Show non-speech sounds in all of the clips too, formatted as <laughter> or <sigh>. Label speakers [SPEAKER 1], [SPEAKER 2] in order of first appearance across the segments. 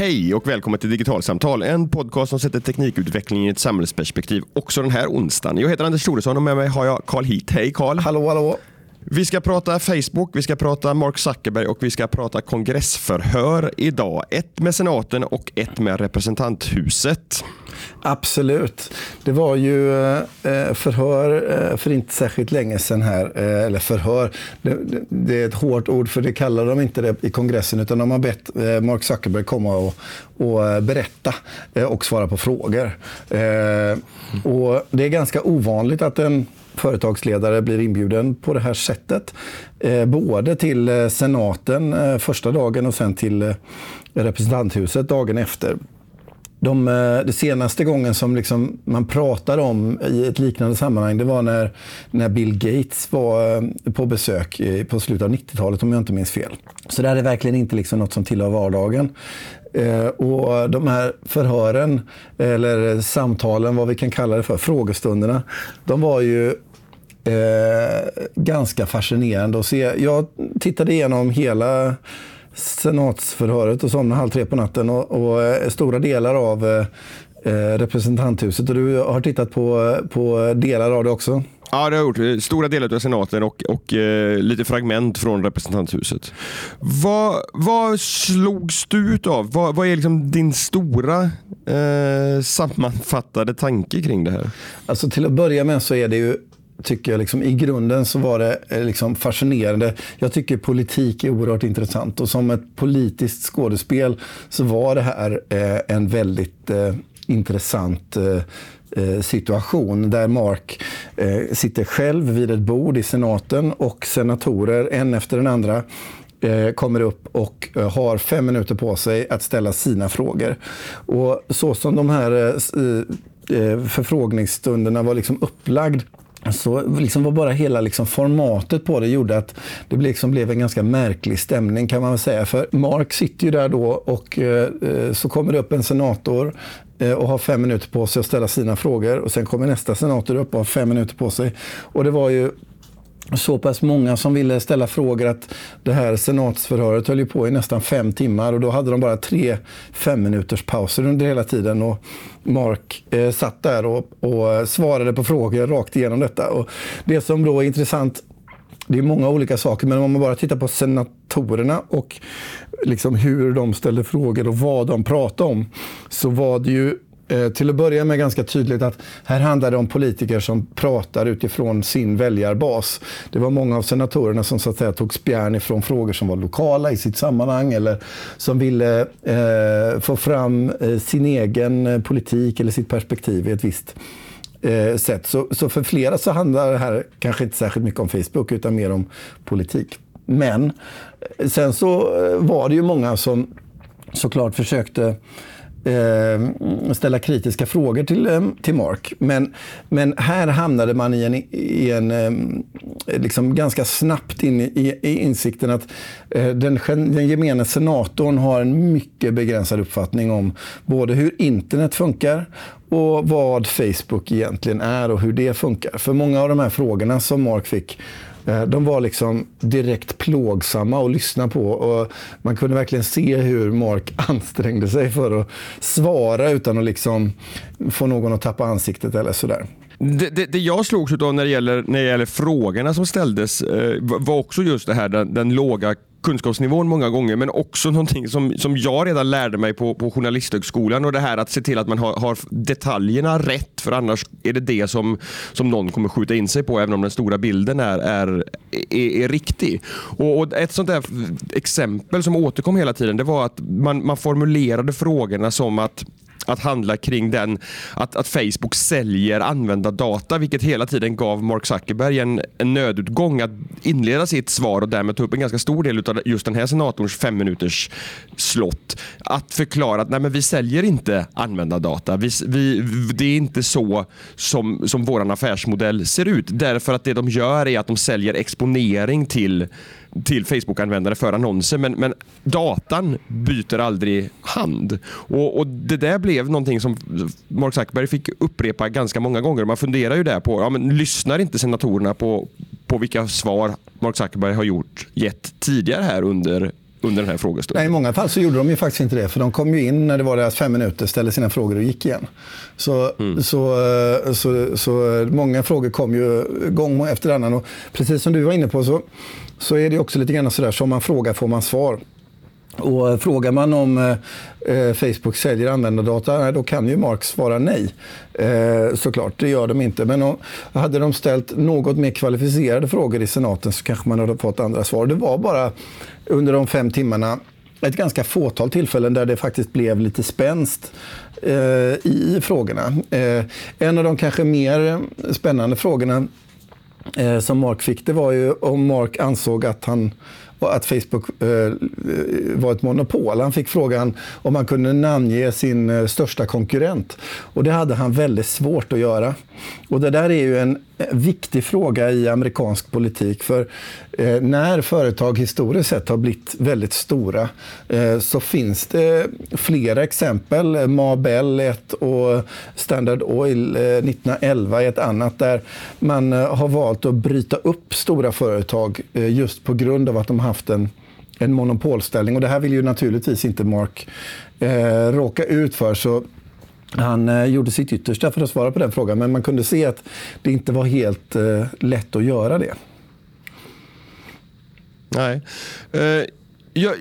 [SPEAKER 1] Hej och välkommen till Digitalsamtal, en podcast som sätter teknikutveckling i ett samhällsperspektiv också den här onsdagen. Jag heter Anders Thoresson och med mig har jag Carl Heat. Hej Carl!
[SPEAKER 2] Hallå, hallå!
[SPEAKER 1] Vi ska prata Facebook, vi ska prata Mark Zuckerberg och vi ska prata kongressförhör idag. Ett med senaten och ett med representanthuset.
[SPEAKER 2] Absolut. Det var ju eh, eh, förhör eh, för inte särskilt länge sedan här. Eller förhör, det, det, är ett hårt ord för det kallar de inte det i kongressen utan de har bett Mark Zuckerberg komma och, och berätta och svara på frågor. Och det är ganska ovanligt att en företagsledare blir inbjuden på det här sättet. Eh, både till eh, senaten eh, första dagen och sen till representanthuset dagen efter. De, de, senaste gången som liksom man pratar om i ett liknande sammanhang det var när, när Bill Gates var på besök på slutet av 90-talet om jag inte minns fel. Så det här är verkligen inte liksom något som tillhör vardagen. Eh, och de här förhören, eller samtalen, vad vi kan kalla det för, frågestunderna, de var ju eh, ganska fascinerande att se. Jag tittade igenom hela senatsförhöret och somnade halv tre på natten och, och eh, stora delar av eh, eh, representanthuset. Och du har tittat på, på delar av det också?
[SPEAKER 1] Ja, det har jag gjort. Stora delar av senaten och, och eh, lite fragment från representanthuset. Vad, vad slogs du ut av? Vad, vad är liksom din stora eh, sammanfattade tanke kring det här?
[SPEAKER 2] Alltså till att börja med så är det ju tycker jag liksom, i grunden så var det eh, liksom fascinerande. Jag tycker politik är oerhört intressant och som ett politiskt skådespel så var det här eh, en väldigt eh, intressant eh, eh situation där Mark eh, sitter själv vid ett bord i senaten och senatorer, en efter den andra, eh, kommer upp och har fem minuter på sig att ställa sina frågor. Och så som de här förfrågningsstunderna var liksom upplagd så liksom var bara hela liksom formatet på det gjorde att det liksom blev en ganska märklig stämning kan man väl säga. För Mark sitter ju där då och eh, eh, så kommer det upp en senator eh, och har fem minuter på sig att ställa sina frågor. Och Sen kommer nästa senator upp och har fem minuter på sig. Och det var ju så pass många som ville ställa frågor att det här senatsförhöret höll ju på i nästan fem timmar och då hade de bara tre fem minuters pauser under hela tiden. Och Mark eh, satt där och, och, svarade på frågor rakt igenom detta. Och det som då är intressant det är många olika saker, men om man bara tittar på senatorerna och liksom hur de ställde frågor och vad de pratade om, så var det ju Eh, till att börja med ganska tydligt att här handlar det om politiker som pratar utifrån sin väljarbas. Det var många av senatorerna som så att säga, tog spjärn ifrån frågor som var lokala i sitt sammanhang eller som ville eh, få fram eh, sin egen eh, politik eller sitt perspektiv i ett visst eh, sätt. Så, så för flera så handlar det här kanske inte särskilt mycket om Facebook utan mer om politik. Men eh, sen så var det ju många som såklart försökte eh, ställa kritiska frågor till, eh, till Mark. Men, men här hamnade man i en, i en eh, liksom ganska snabbt in i, i insikten att eh, den, den gemene senatorn har en mycket begränsad uppfattning om både hur internet funkar och vad Facebook egentligen är och hur det funkar. För många av de här frågorna som Mark fick Eh, de var liksom direkt plågsamma att lyssna på. Och man kunde verkligen se hur Mark <laughs> ansträngde sig för att svara utan att liksom få någon att tappa ansiktet eller sådär.
[SPEAKER 1] Det, det, det, jag slogs av när det gäller, när det gäller frågorna som ställdes eh, var också just det här den, den låga kunskapsnivån många gånger, men också någonting som, som jag redan lärde mig på, på Journalisthögskolan och det här att se till att man har, har detaljerna rätt, för annars är det det som, som någon kommer skjuta in sig på, även om den stora bilden är, är, är, är riktig. Och, och, Ett sånt där exempel som återkom hela tiden, det var att man, man formulerade frågorna som att att handla kring den att, att Facebook säljer användardata vilket hela tiden gav Mark Zuckerberg en, en nödutgång att inleda sitt svar och därmed ta upp en ganska stor del av just den här senatorns fem minuters slott. Att förklara att nej, men vi säljer inte användardata. Vi, vi, det är inte så som, som vår affärsmodell ser ut. Därför att det de gör är att de säljer exponering till till Facebook-användare för annonser. Men, men datan byter aldrig hand. Och, och, Det där blev någonting som Mark Zuckerberg fick upprepa ganska många gånger. Man funderar ju där på, ja, men lyssnar inte senatorerna på, på vilka svar Mark Zuckerberg har gjort, gett tidigare här under under den här frågestunden.
[SPEAKER 2] Nej, I många fall så gjorde de ju faktiskt inte det. För de kom ju in när det var deras fem minuter, ställde sina frågor och gick igen. Så, mm. så, så, så, många frågor kom ju gång efter annan. Och precis som du var inne på så, så är det också lite grann sådär, som man frågar får man svar. Och eh, frågar man om eh, eh Facebook säljer användardata, då kan ju Mark svara nej. Eh, såklart, det gör de inte. Men om, hade de ställt något mer kvalificerade frågor i senaten så kanske man hade fått andra svar. Det var bara under de fem timmarna ett ganska fåtal tillfällen där det faktiskt blev lite spänst eh, i frågorna. Eh, en av de kanske mer spännande frågorna eh, som Mark fick, det var ju om Mark ansåg att han att Facebook eh, var ett monopol. Han fick frågan om han kunde namnge sin eh, största konkurrent. Och det hade han väldigt svårt att göra. Och det där är ju en eh, viktig fråga i amerikansk politik. För eh, när företag historiskt sett har blivit väldigt stora eh, så finns det flera exempel. Mabel ett och Standard Oil eh, 1911 är ett annat där man eh, har valt att bryta upp stora företag eh, just på grund av att de haft en en monopolställning. Och det här vill ju naturligtvis inte Mark eh, råka ut för. Så han eh, gjorde sitt yttersta för att svara på den frågan, men man kunde se att det inte var helt eh, lätt att göra det.
[SPEAKER 1] Nej. Eh, ja,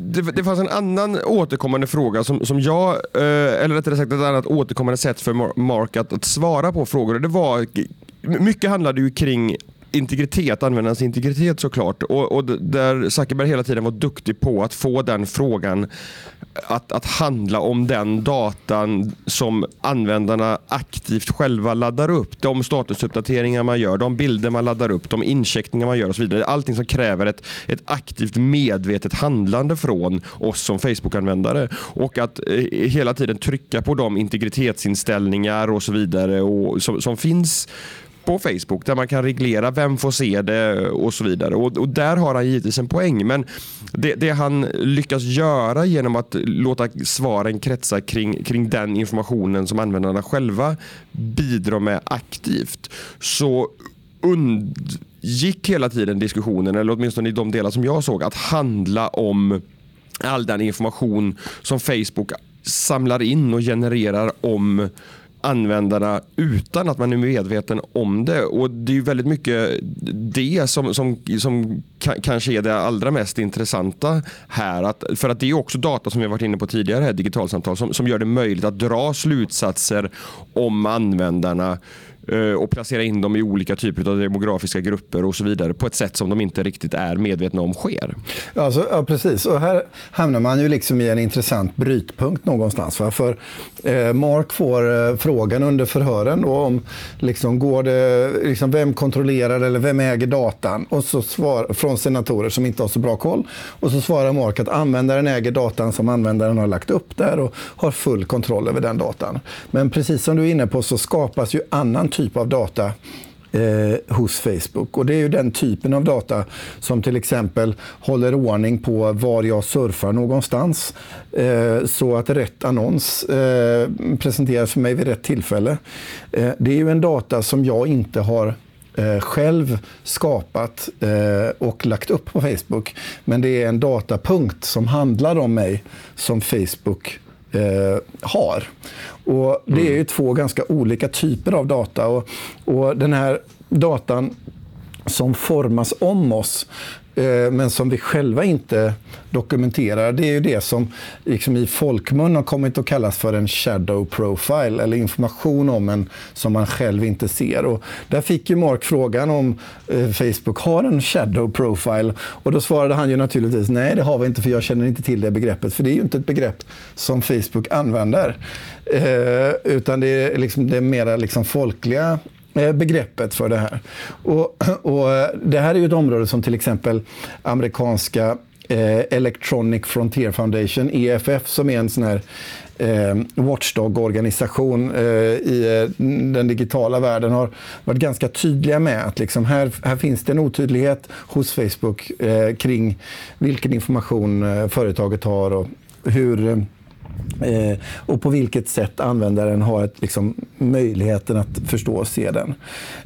[SPEAKER 1] det, det fanns en annan återkommande fråga som, som jag, eh, eller rättare sagt ett annat återkommande sätt för Mark att, att svara på frågor. Det var, mycket handlade ju kring integritet, användarens integritet såklart. Och, och där Zuckerberg hela tiden var duktig på att få den frågan att, att handla om den datan som användarna aktivt själva laddar upp. De statusuppdateringar man gör, de bilder man laddar upp, de incheckningar man gör och så vidare. Allting som kräver ett, ett aktivt medvetet handlande från oss som Facebook-användare. Och att eh, hela tiden trycka på de integritetsinställningar och så vidare och, som, som finns på Facebook där man kan reglera vem får se det och så vidare. Och, och där har han givetvis en poäng. Men det, det, han lyckas göra genom att låta svaren kretsa kring, kring den informationen som användarna själva bidrar med aktivt så undgick hela tiden diskussionen, eller åtminstone i de delar som jag såg, att handla om all den information som Facebook samlar in och genererar om användarna utan att man är medveten om det. Och Det är väldigt mycket det som, som, som kanske är det allra mest intressanta här. Att, för att det är också data som vi varit inne på tidigare, här, digitalsamtal, som, som gör det möjligt att dra slutsatser om användarna Eh, och placera in dem i olika typer av demografiska grupper och så vidare på ett sätt som de inte riktigt är medvetna om sker.
[SPEAKER 2] Alltså, ja, precis. Och här hamnar man ju liksom i en intressant brytpunkt någonstans. Va? För eh, Mark får eh, frågan under förhören då, om liksom, går det, liksom, vem kontrollerar eller vem äger datan? Och så svar, från senatorer som inte har så bra koll. Och så svarar Mark att användaren äger datan som användaren har lagt upp där och har full kontroll över den datan. Men precis som du är inne på så skapas ju annan typ av data eh, hos Facebook. Och Det är ju den typen av data som till exempel håller ordning på var jag surfar någonstans eh, så att rätt annons eh, presenteras för mig vid rätt tillfälle. Eh, det är ju en data som jag inte har eh, själv skapat eh, och lagt upp på Facebook. Men det är en datapunkt som handlar om mig som Facebook eh, har. Och det är ju mm. två ganska olika typer av data. Och, och den här datan som formas om oss Eh, men som vi själva inte dokumenterar. Det är ju det som liksom i folkmun har kommit att kallas för en shadow profile, eller information om en som man själv inte ser. Och där fick ju Mark frågan om eh, Facebook har en shadow profile. Och då svarade han ju naturligtvis nej, det har vi inte, för jag känner inte till det begreppet. För det är ju inte ett begrepp som Facebook använder. Eh, utan det är liksom det mera liksom folkliga Eh, begreppet för det här. Och, <clears throat> och eh, det här är ju ett område som till exempel amerikanska eh, Electronic Frontier Foundation, EFF, som är en sån här eh, watchdog-organisation eh, i eh, den digitala världen har varit ganska tydliga med att liksom här, här finns det en otydlighet hos Facebook eh, kring vilken information företaget har och hur Eh, och på vilket sätt användaren har ett, liksom, möjligheten att förstå och se den.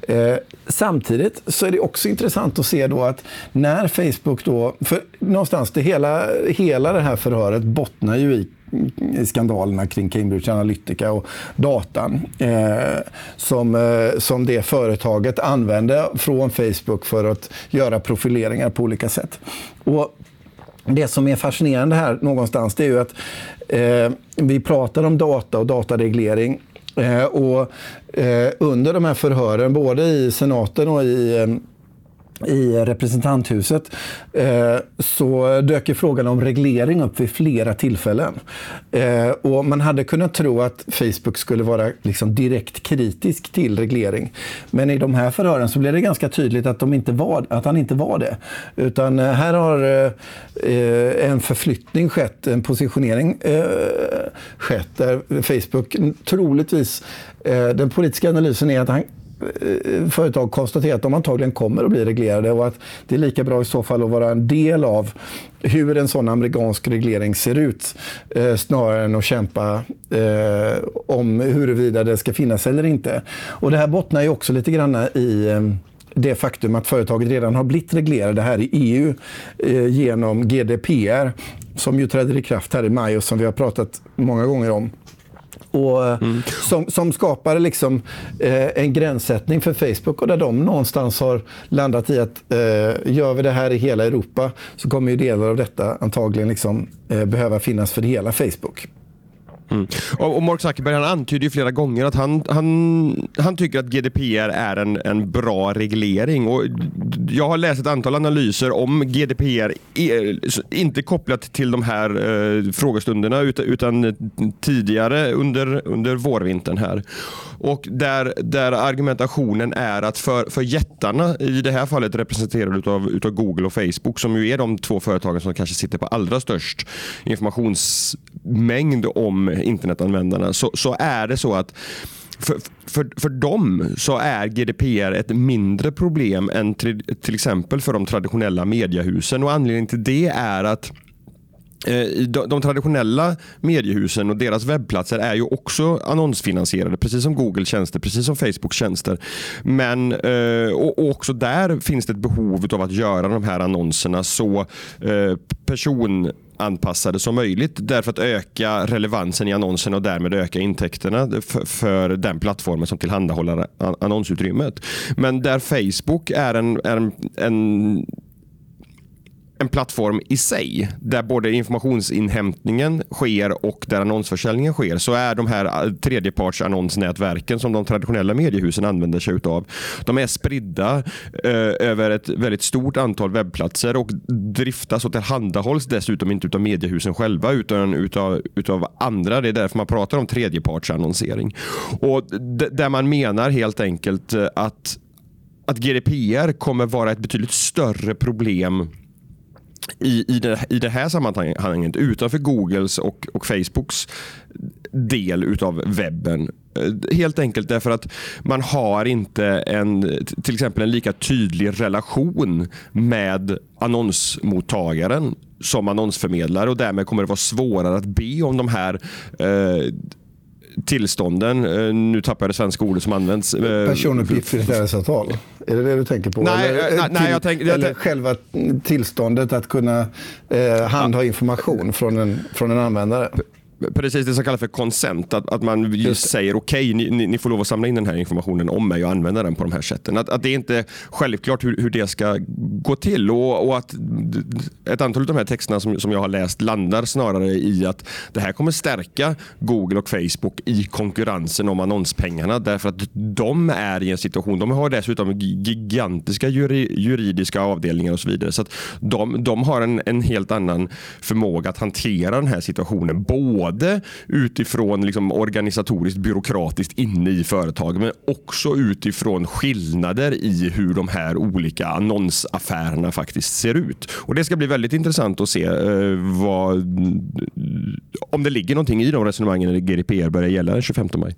[SPEAKER 2] Eh, samtidigt så är det också intressant att se då att när Facebook då, för någonstans det hela, hela det här förhöret bottnar ju i skandalerna kring Cambridge Analytica och datan eh, som, eh, som det företaget använde från Facebook för att göra profileringar på olika sätt. Och det som är fascinerande här någonstans det är ju att eh, vi pratar om data och datareglering eh, och eh, under de här förhören, både i senaten och i eh, i representanthuset eh, så dök frågan om reglering upp vid flera tillfällen. Eh, och man hade kunnat tro att Facebook skulle vara liksom direkt kritisk till reglering. Men i de här förhören så blev det ganska tydligt att, de inte var, att han inte var det. Utan eh, här har en förflyttning skett, en positionering skett där Facebook troligtvis, den politiska analysen är att han Eh, företag konstaterar att de antagligen kommer att bli reglerade och att det är lika bra i så fall att vara en del av hur en sån amerikansk reglering ser ut eh, snarare än att kämpa eh, om huruvida det ska finnas eller inte. Och det här bottnar ju också lite grann i eh, det faktum att företaget redan har blivit reglerade här i EU eh, genom GDPR som ju träder i kraft här i maj och som vi har pratat många gånger om och, eh, mm. som, som skapar liksom, eh, en gränssättning för Facebook och där de någonstans har landat i att eh, gör vi det här i hela Europa så kommer ju delar av detta antagligen liksom, eh, behöva finnas för hela Facebook.
[SPEAKER 1] Mm. Och, och, Mark Zuckerberg han antyder ju flera gånger att han, han, han tycker att GDPR är en, en bra reglering. Och jag har läst ett antal analyser om GDPR, eh, inte kopplat till de här eh, frågestunderna utan, utan tidigare under, under vårvintern här. Och där, där argumentationen är att för, för jättarna, i det här fallet representerade utav, utav Google och Facebook, som ju är de två företagen som kanske sitter på allra störst informations mängd om internetanvändarna, så, så är det så att för, för, för dem så är GDPR ett mindre problem än till, till exempel för de traditionella mediehusen. Och Anledningen till det är att eh, de traditionella mediehusen och deras webbplatser är ju också annonsfinansierade, precis som Google tjänster, precis som Facebook tjänster. Men eh, och också där finns det ett behov av att göra de här annonserna så eh, person anpassade som möjligt därför att öka relevansen i annonserna och därmed öka intäkterna för, den plattformen som tillhandahåller annonsutrymmet. Men där Facebook är en, är en, en en plattform i sig där både informationsinhämtningen sker och där annonsförsäljningen sker så är de här eh, tredjepartsannonsnätverken som de traditionella mediehusen använder sig av. De är spridda eh, över ett väldigt stort antal webbplatser och driftas och tillhandahålls dessutom inte av mediehusen själva utan utav, utav andra. Det är därför man pratar om tredjepartsannonsering. Och där man menar helt enkelt eh, att att GDPR kommer vara ett betydligt större problem i, i, det, i det här sammanhanget utanför Googles och, och Facebooks del utav webben. Eh, helt enkelt därför att man har inte en, till exempel en lika tydlig relation med annonsmottagaren som annonsförmedlare och därmed kommer det vara svårare att be om de här eh, tillstånden. Eh, nu tappar jag det svenska ordet som används.
[SPEAKER 2] Eh, Personuppgiftsavtal. <laughs> Är det det du tänker på?
[SPEAKER 1] Nej,
[SPEAKER 2] eller,
[SPEAKER 1] nej, nej jag tänk,
[SPEAKER 2] eller själva tillståndet att kunna eh, handha information från en, från en användare?
[SPEAKER 1] Precis det som kallas för consent. Att, att man just säger okej, okay, ni, ni, får lov att samla in den här informationen om mig och använda den på de här sätten. Att, att det är inte självklart hur, hur det ska gå till. Och, och, att Ett antal av de här texterna som, som jag har läst landar snarare i att det här kommer stärka Google och Facebook i konkurrensen om annonspengarna. Därför att de är i en situation, de har dessutom gigantiska juridiska avdelningar och så vidare. Så att de, de har en, en helt annan förmåga att hantera den här situationen. Både både utifrån liksom organisatoriskt byråkratiskt inne i företaget men också utifrån skillnader i hur de här olika annonsaffärerna faktiskt ser ut. Och Det ska bli väldigt intressant att se eh, vad, om det ligger någonting i de resonemangen när GDPR börjar gälla den 25 maj.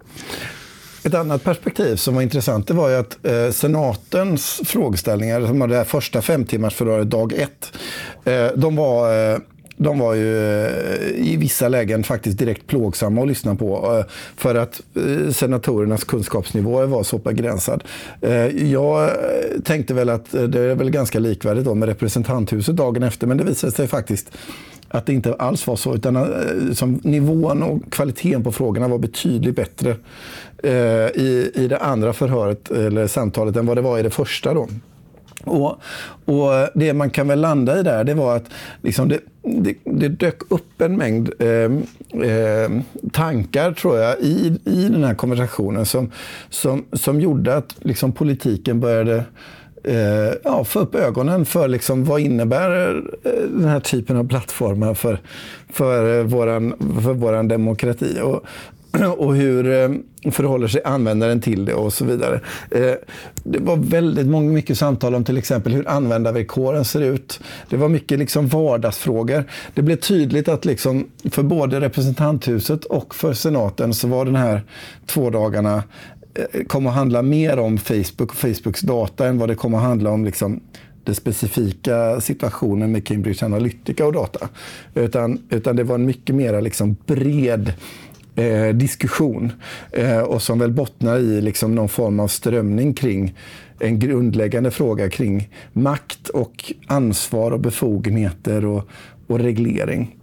[SPEAKER 2] Ett annat perspektiv som var intressant det var ju att eh, senatens frågeställningar, som var det första femtimmarsförhöret dag ett, eh, de var eh, de var ju eh, i vissa lägen faktiskt direkt plågsamma att lyssna på eh, för att eh, senatorernas kunskapsnivå var så begränsad. Jag tänkte väl att det är väl ganska likvärdigt då med representanthuset dagen efter, men det visade sig faktiskt att det inte alls var så. Utan som nivån och kvaliteten på frågorna var betydligt bättre i, i det andra förhöret, eller samtalet, än vad det var i det första. Då. Och, och Det man kan väl landa i där, det var att liksom det, det, det dök upp en mängd eh, eh, tankar, tror jag, i, i den här konversationen som, som, som gjorde att liksom, politiken började eh, ja, få upp ögonen för liksom, vad innebär eh, den här typen av plattformar för, för, eh, våran, för våran demokrati. Och, <clears throat> och hur eh, förhåller sig användaren till det och så vidare. Eh, det var väldigt många, mycket samtal om till exempel hur användarvillkoren ser ut. Det var mycket liksom vardagsfrågor. Det blev tydligt att liksom för både representanthuset och för senaten så var den här två dagarna eh, kom kommer att handla mer om Facebook och Facebooks data än vad det kommer att handla om liksom den specifika situationen med Cambridge Analytica och data. Utan, utan det var en mycket mer liksom bred eh, diskussion eh, och som väl bottnar i liksom någon form av strömning kring en grundläggande fråga kring makt och ansvar och befogenheter och, och reglering.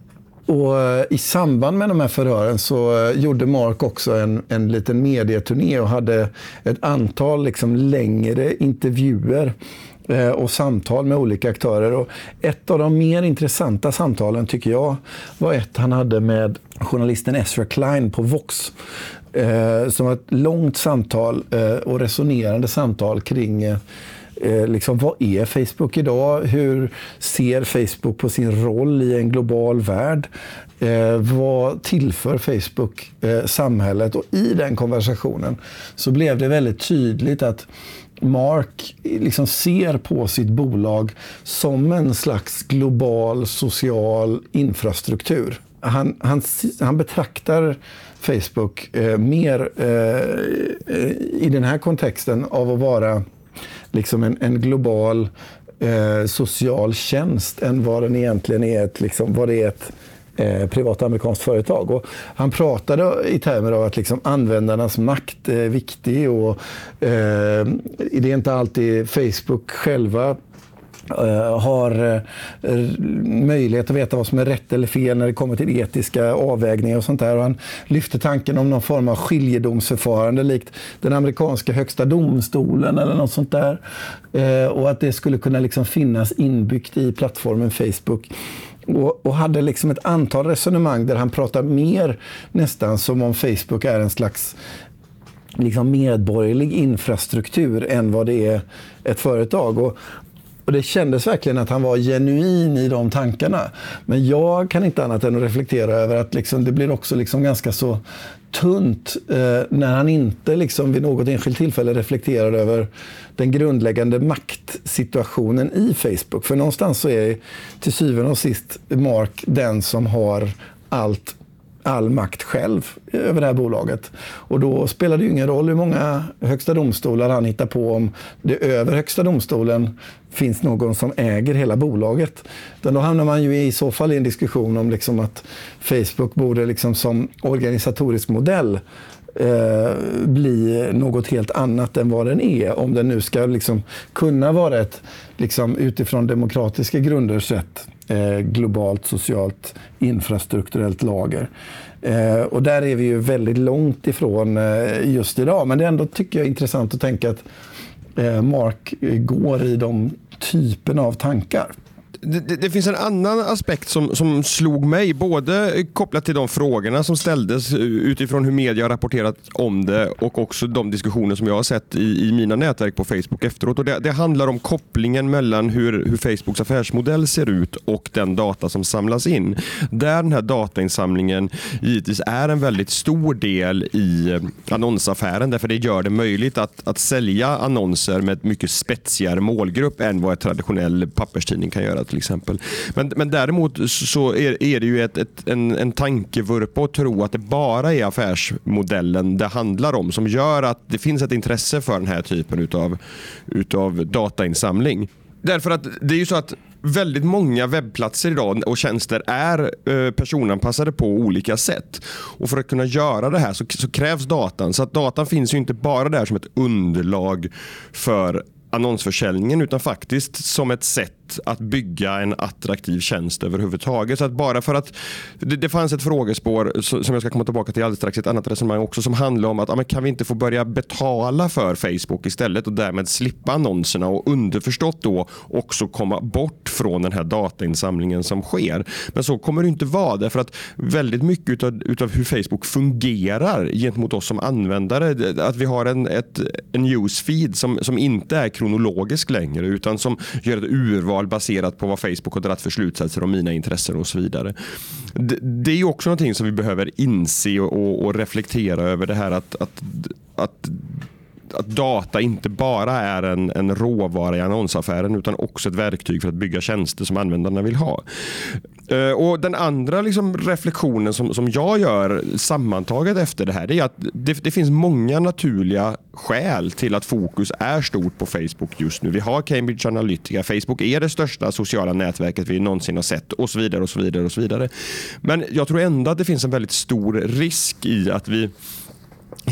[SPEAKER 2] Och eh, I samband med de här förhören så eh, gjorde Mark också en, en liten medieturné och hade ett antal liksom längre intervjuer Eh, och samtal med olika aktörer. Och ett av de mer intressanta samtalen tycker jag var ett han hade med journalisten Ezra Klein på Vox. Eh, som var ett långt samtal eh, och resonerande samtal kring Eh, liksom, vad är Facebook idag? Hur ser Facebook på sin roll i en global värld? Eh, vad tillför Facebook eh, samhället? Och i den konversationen så blev det väldigt tydligt att Mark liksom ser på sitt bolag som en slags global social infrastruktur. Han, han, han betraktar Facebook eh, mer eh, i den här kontexten av att vara liksom en, en global eh, social tjänst än vad den egentligen är ett, liksom, vad det är ett eh, privat amerikanskt företag. Och han pratade i termer av att liksom användarnas makt är viktig och eh, det är inte alltid Facebook själva eh, har eh, möjlighet att veta vad som är rätt eller fel när det kommer till etiska avvägningar och sånt där. Och han lyfte tanken om någon form av skiljedomsförfarande likt den amerikanska högsta domstolen eller något sånt där. Eh, och att det skulle kunna liksom finnas inbyggt i plattformen Facebook. Och, och, hade liksom ett antal resonemang där han pratar mer nästan som om Facebook är en slags liksom medborgerlig infrastruktur än vad det är ett företag. Och, och det kändes verkligen att han var genuin i de tankarna. Men jag kan inte annat än att reflektera över att liksom, det blir också liksom ganska så tunt eh, när han inte liksom vid något enskilt tillfälle reflekterar över den grundläggande maktsituationen i Facebook. För någonstans så är till syvende och sist Mark den som har allt all makt själv över det här bolaget. Och då spelar det ju ingen roll hur många högsta domstolar han hittar på om det över högsta domstolen finns någon som äger hela bolaget. Utan då hamnar man ju i så fall i en diskussion om liksom att Facebook borde liksom som organisatorisk modell eh, bli något helt annat än vad den är. Om den nu ska liksom kunna vara ett liksom utifrån demokratiska grunder sett eh, globalt socialt infrastrukturellt lager. Eh, och där är vi ju väldigt långt ifrån eh, just idag. Men det är ändå tycker jag intressant att tänka att eh, Mark går i de typen av tankar
[SPEAKER 1] det, det, finns en annan aspekt som, som slog mig, både kopplat till de frågorna som ställdes utifrån hur media har rapporterat om det och också de diskussioner som jag har sett i, i mina nätverk på Facebook efteråt. Och det, det handlar om kopplingen mellan hur, hur, Facebooks affärsmodell ser ut och den data som samlas in. Där den här datainsamlingen givetvis är en väldigt stor del i eh, annonsaffären därför det gör det möjligt att, att sälja annonser med ett mycket spetsigare målgrupp än vad en traditionell papperstidning kan göra till exempel. Men, men däremot så är, är det ju ett, ett, en, en tankevurpa att tro att det bara är affärsmodellen det handlar om som gör att det finns ett intresse för den här typen utav, utav datainsamling. Därför att det är ju så att väldigt många webbplatser idag och tjänster är eh, personanpassade på olika sätt. Och För att kunna göra det här så, så krävs datan. Så att datan finns ju inte bara där som ett underlag för annonsförsäljningen utan faktiskt som ett sätt att bygga en attraktiv tjänst överhuvudtaget. Så att bara för att det, det fanns ett frågespår som jag ska komma tillbaka till alldeles strax, ett annat resonemang också som handlar om att ja, kan vi inte få börja betala för Facebook istället och därmed slippa annonserna och underförstått då också komma bort från den här datainsamlingen som sker. Men så kommer det inte vara därför att väldigt mycket utav, utav hur Facebook fungerar gentemot oss som användare, att vi har en, ett, en newsfeed som, som inte är kronologisk längre utan som gör ett urval baserat på vad Facebook har dragit för slutsatser om mina intressen och så vidare. Det, det är också någonting som vi behöver inse och, och reflektera över det här att, att, att att data inte bara är en, en råvara i annonsaffären utan också ett verktyg för att bygga tjänster som användarna vill ha. Eh, och Den andra liksom reflektionen som, som jag gör sammantaget efter det här är att det, det, finns många naturliga skäl till att fokus är stort på Facebook just nu. Vi har Cambridge Analytica. Facebook är det största sociala nätverket vi någonsin har sett och så vidare. och så vidare och så vidare. Men jag tror ändå att det finns en väldigt stor risk i att vi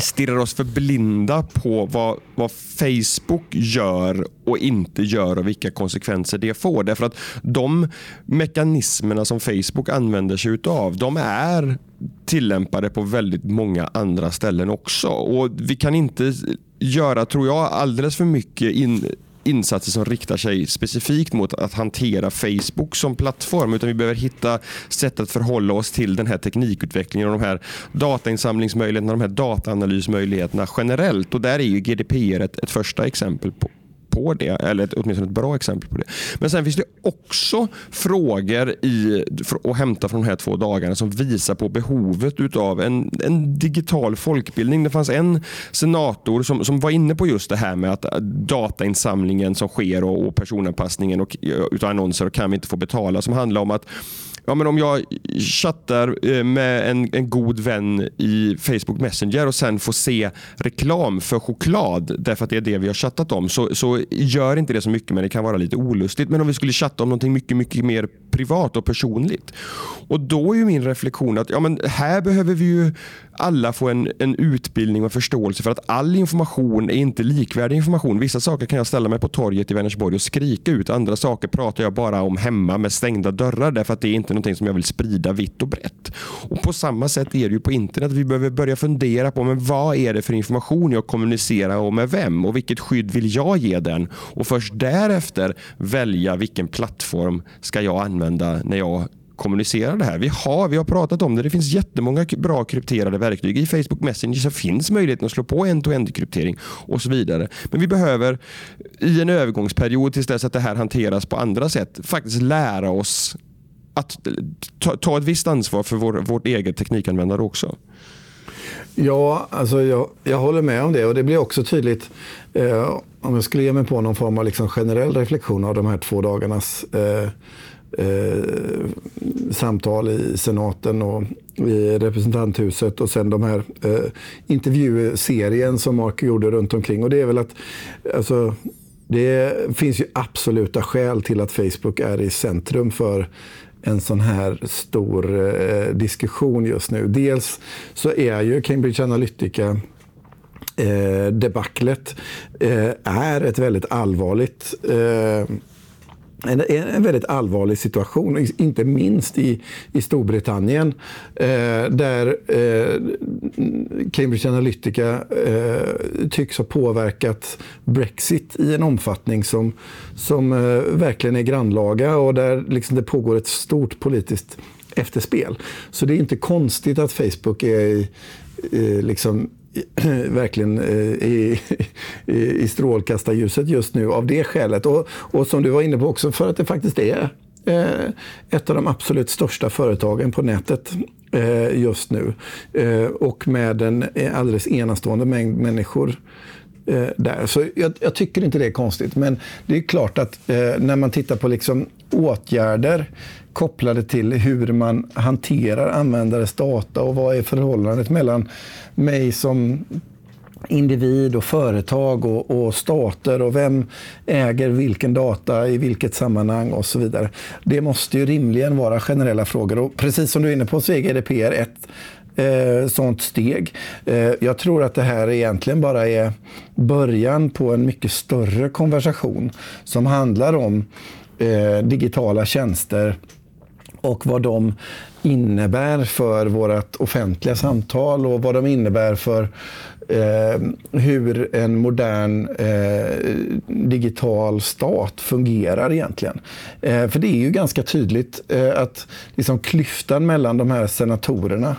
[SPEAKER 1] stirrar oss för blinda på vad, vad Facebook gör och inte gör och vilka konsekvenser det får. Därför att de mekanismerna som Facebook använder sig av, de är tillämpade på väldigt många andra ställen också. Och Vi kan inte göra, tror jag, alldeles för mycket in, insatser som riktar sig specifikt mot att hantera Facebook som plattform utan vi behöver hitta sätt att förhålla oss till den här teknikutvecklingen och de här datainsamlingsmöjligheterna, de här dataanalysmöjligheterna generellt. Och där är ju GDPR ett, ett första exempel på, på det, eller ett, åtminstone ett bra exempel på det. Men sen finns det också frågor i, att hämta från de här två dagarna som visar på behovet av en, en digital folkbildning. Det fanns en senator som, som var inne på just det här med att äh, datainsamlingen som sker och, och personanpassningen och, utav annonser och kan vi inte få betala som handlar om att Ja, men om jag chattar eh, med en, en god vän i Facebook Messenger och sen får se reklam för choklad därför att det är det vi har chattat om så, så gör inte det så mycket men det kan vara lite olustigt. Men om vi skulle chatta om någonting mycket, mycket mer privat och personligt. Och då är min reflektion att ja, men här behöver vi ju alla få en, en utbildning och förståelse för att all information är inte likvärdig information. Vissa saker kan jag ställa mig på torget i Vänersborg och skrika ut. Andra saker pratar jag bara om hemma med stängda dörrar därför att det är inte någonting som jag vill sprida vitt och brett. Och På samma sätt är det ju på internet. Vi behöver börja fundera på men vad är det för information jag kommunicerar och med vem och vilket skydd vill jag ge den? Och först därefter välja vilken plattform ska jag använda när jag kommunicera det här. Vi har, vi har pratat om det. Det finns jättemånga bra krypterade verktyg. I Facebook Messenger så finns möjligheten att slå på end-to-end kryptering. och så vidare. Men vi behöver i en övergångsperiod tills dess att det här hanteras på andra sätt faktiskt lära oss att ta, ta ett visst ansvar för vår, vårt eget teknikanvändare också.
[SPEAKER 2] Ja, alltså jag, jag håller med om det och det blir också tydligt eh, om jag skulle ge mig på någon form av liksom generell reflektion av de här två dagarnas eh, eh, samtal i senaten och i representanthuset och sen de här eh, intervjuserien som Mark gjorde runt omkring. Och det är väl att alltså, det finns ju absoluta skäl till att Facebook är i centrum för en sån här stor eh, diskussion just nu. Dels så är ju Cambridge Analytica eh, debaclet eh, är ett väldigt allvarligt eh, en, en väldigt allvarlig situation, inte minst i, i Storbritannien eh, där eh, Cambridge Analytica eh, tycks ha påverkat Brexit i en omfattning som, som eh, verkligen är grannlaga och där liksom det pågår ett stort politiskt efterspel. Så det är inte konstigt att Facebook är i, liksom <clears throat> verkligen eh, i, <laughs> i, i strålkastarljuset just nu av det skälet. Och, och som du var inne på också, för att det faktiskt är Eh, ett av de absolut största företagen på nätet eh, just nu. Eh, och med en alldeles enastående mängd människor där. Så jag, jag, tycker inte det är konstigt. Men det är klart att när man tittar på liksom åtgärder kopplade till hur man hanterar användares data och vad är förhållandet mellan mig som individ och företag och, och, stater och vem äger vilken data i vilket sammanhang och så vidare. Det måste ju rimligen vara generella frågor och precis som du är inne på så är GDPR ett eh, sånt steg. Eh, jag tror att det här egentligen bara är början på en mycket större konversation som handlar om eh, digitala tjänster och vad de innebär för vårt offentliga samtal och vad de innebär för eh, hur en modern eh, digital stat fungerar egentligen. Eh, för det är ju ganska tydligt eh, att liksom klyftan mellan de här senatorerna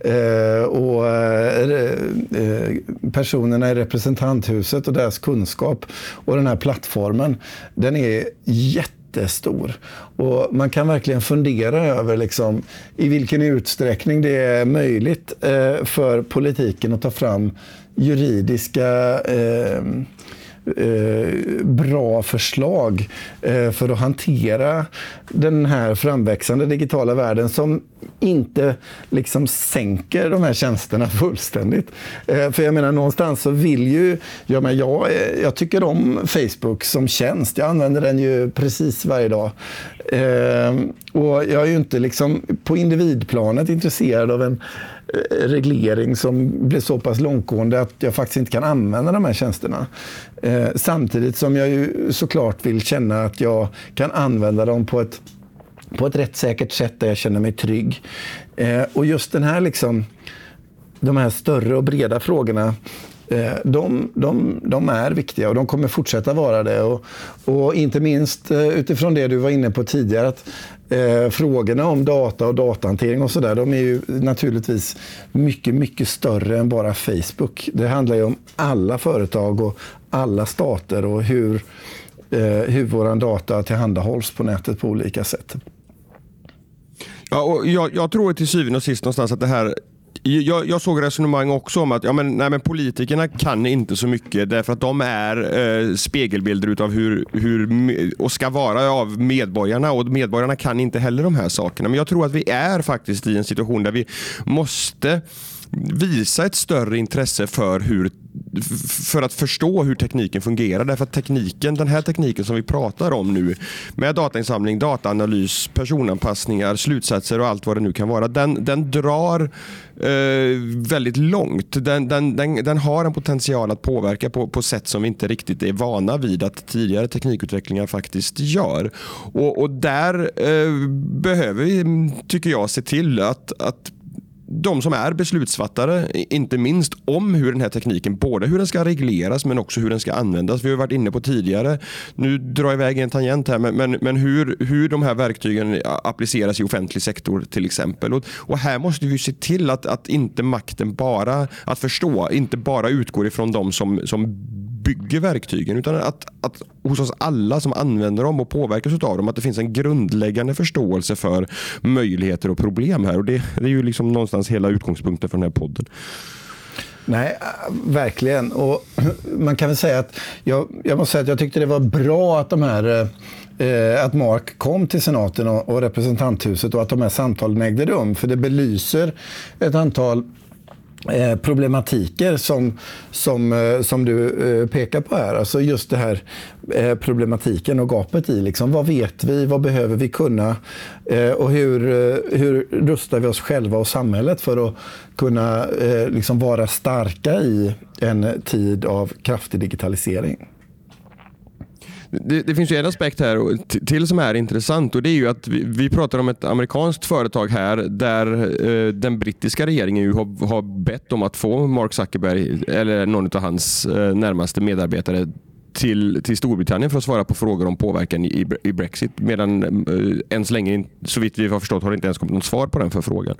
[SPEAKER 2] eh, och eh, eh personerna i representanthuset och deras kunskap och den här plattformen, den är jätte jättestor. Och man kan verkligen fundera över liksom, i vilken utsträckning det är möjligt eh, för politiken att ta fram juridiska eh, Eh, bra förslag eh, för att hantera den här framväxande digitala världen som inte liksom sänker de här tjänsterna <laughs> fullständigt. Eh, för jag menar någonstans så vill ju, ja, men jag, eh, jag tycker om Facebook som tjänst. Jag använder den ju precis varje dag. Ehm, och jag är ju inte liksom på individplanet intresserad av en eh, reglering som blir så pass långtgående att jag faktiskt inte kan använda de här tjänsterna. Eh, samtidigt som jag ju såklart vill känna att jag kan använda dem på ett, på ett rättssäkert sätt där jag känner mig trygg. Eh, och just den här liksom, de här större och breda frågorna Eh, de, de, de, är viktiga och de kommer fortsätta vara det. Och, och inte minst eh, utifrån det du var inne på tidigare, att eh, frågorna om data och datahantering och sådär, de är ju naturligtvis mycket, mycket större än bara Facebook. Det handlar ju om alla företag och alla stater och hur, eh, hur vår data tillhandahålls på nätet på olika sätt.
[SPEAKER 1] Ja, och jag, jag tror till syvende och sist någonstans att det här jag, jag, såg resonemang också om att ja, men, nej, men politikerna kan inte så mycket därför att de är eh, spegelbilder utav hur, hur, och ska vara av medborgarna och medborgarna kan inte heller de här sakerna. Men jag tror att vi är faktiskt i en situation där vi måste visa ett större intresse för, hur, för att förstå hur tekniken fungerar. Därför att tekniken, den här tekniken som vi pratar om nu med datainsamling, dataanalys, personanpassningar, slutsatser och allt vad det nu kan vara. Den, den drar eh, väldigt långt. Den, den, den, den, har en potential att påverka på, på sätt som vi inte riktigt är vana vid att tidigare teknikutvecklingar faktiskt gör. Och, och där eh, behöver vi, tycker jag, se till att, att de som är beslutsfattare, inte minst om hur den här tekniken, både hur den ska regleras men också hur den ska användas. Vi har varit inne på tidigare, nu drar jag iväg en tangent här, men, men, men hur, hur de här verktygen appliceras i offentlig sektor till exempel. Och, och här måste vi se till att, att inte makten bara, att förstå, inte bara utgår ifrån de som, som bygger verktygen utan att, att hos oss alla som använder dem och påverkas av dem att det finns en grundläggande förståelse för möjligheter och problem här. Och Det, det är ju liksom någonstans hela utgångspunkten för den här podden.
[SPEAKER 2] Nej, äh, verkligen. Och <clears throat> man kan väl säga att jag, jag måste säga att jag tyckte det var bra att de här eh, eh, att Mark kom till senaten och, representanthuset och att de här samtalen ägde rum. För det belyser ett antal Eh, problematiker som, som, eh, som du eh, pekar på här. Alltså just det här problematiken och gapet i liksom, vad vet vi, vad behöver vi kunna och hur, hur rustar vi oss själva och samhället för att kunna liksom vara starka i en tid av kraftig digitalisering.
[SPEAKER 1] Det, det, finns ju en aspekt här till som är intressant och det är ju att vi, vi pratar om ett amerikanskt företag här där eh, den brittiska regeringen ju har, har bett om att få Mark Zuckerberg eller någon av hans eh, närmaste medarbetare till, till Storbritannien för att svara på frågor om påverkan i, i Brexit. Medan eh, än så länge, så vitt vi har förstått, har det inte ens kommit något svar på den förfrågan.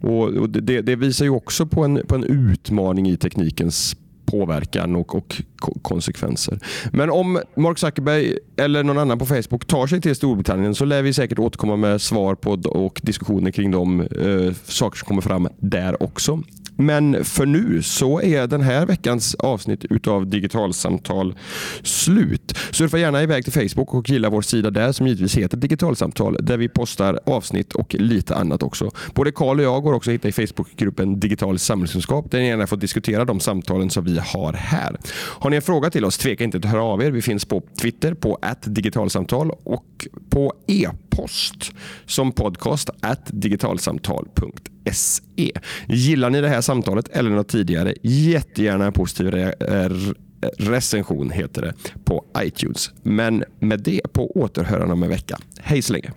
[SPEAKER 1] Och, och det, det, visar ju också på en, på en utmaning i teknikens påverkan och, och, konsekvenser. Men om Mark Zuckerberg eller någon annan på Facebook tar sig till Storbritannien så lär vi säkert återkomma med svar på och diskussioner kring de eh, saker som kommer fram där också. Men för nu så är den här veckans avsnitt utav Digitalsamtal slut. Surfa gärna iväg till Facebook och gilla vår sida där som givetvis heter Digitalsamtal där vi postar avsnitt och lite annat också. Både Karl och jag går också att hitta i Facebookgruppen Digital samhällskunskap där ni gärna får diskutera de samtalen som vi har här. Har ni en fråga till oss, tveka inte att höra av er. Vi finns på Twitter på digitalsamtal och på e post som podcast digitalsamtal.se. Gillar ni det här samtalet eller något tidigare, jättegärna en positiv re- recension heter det på iTunes. Men med det på återhörande om en vecka. Hej så länge!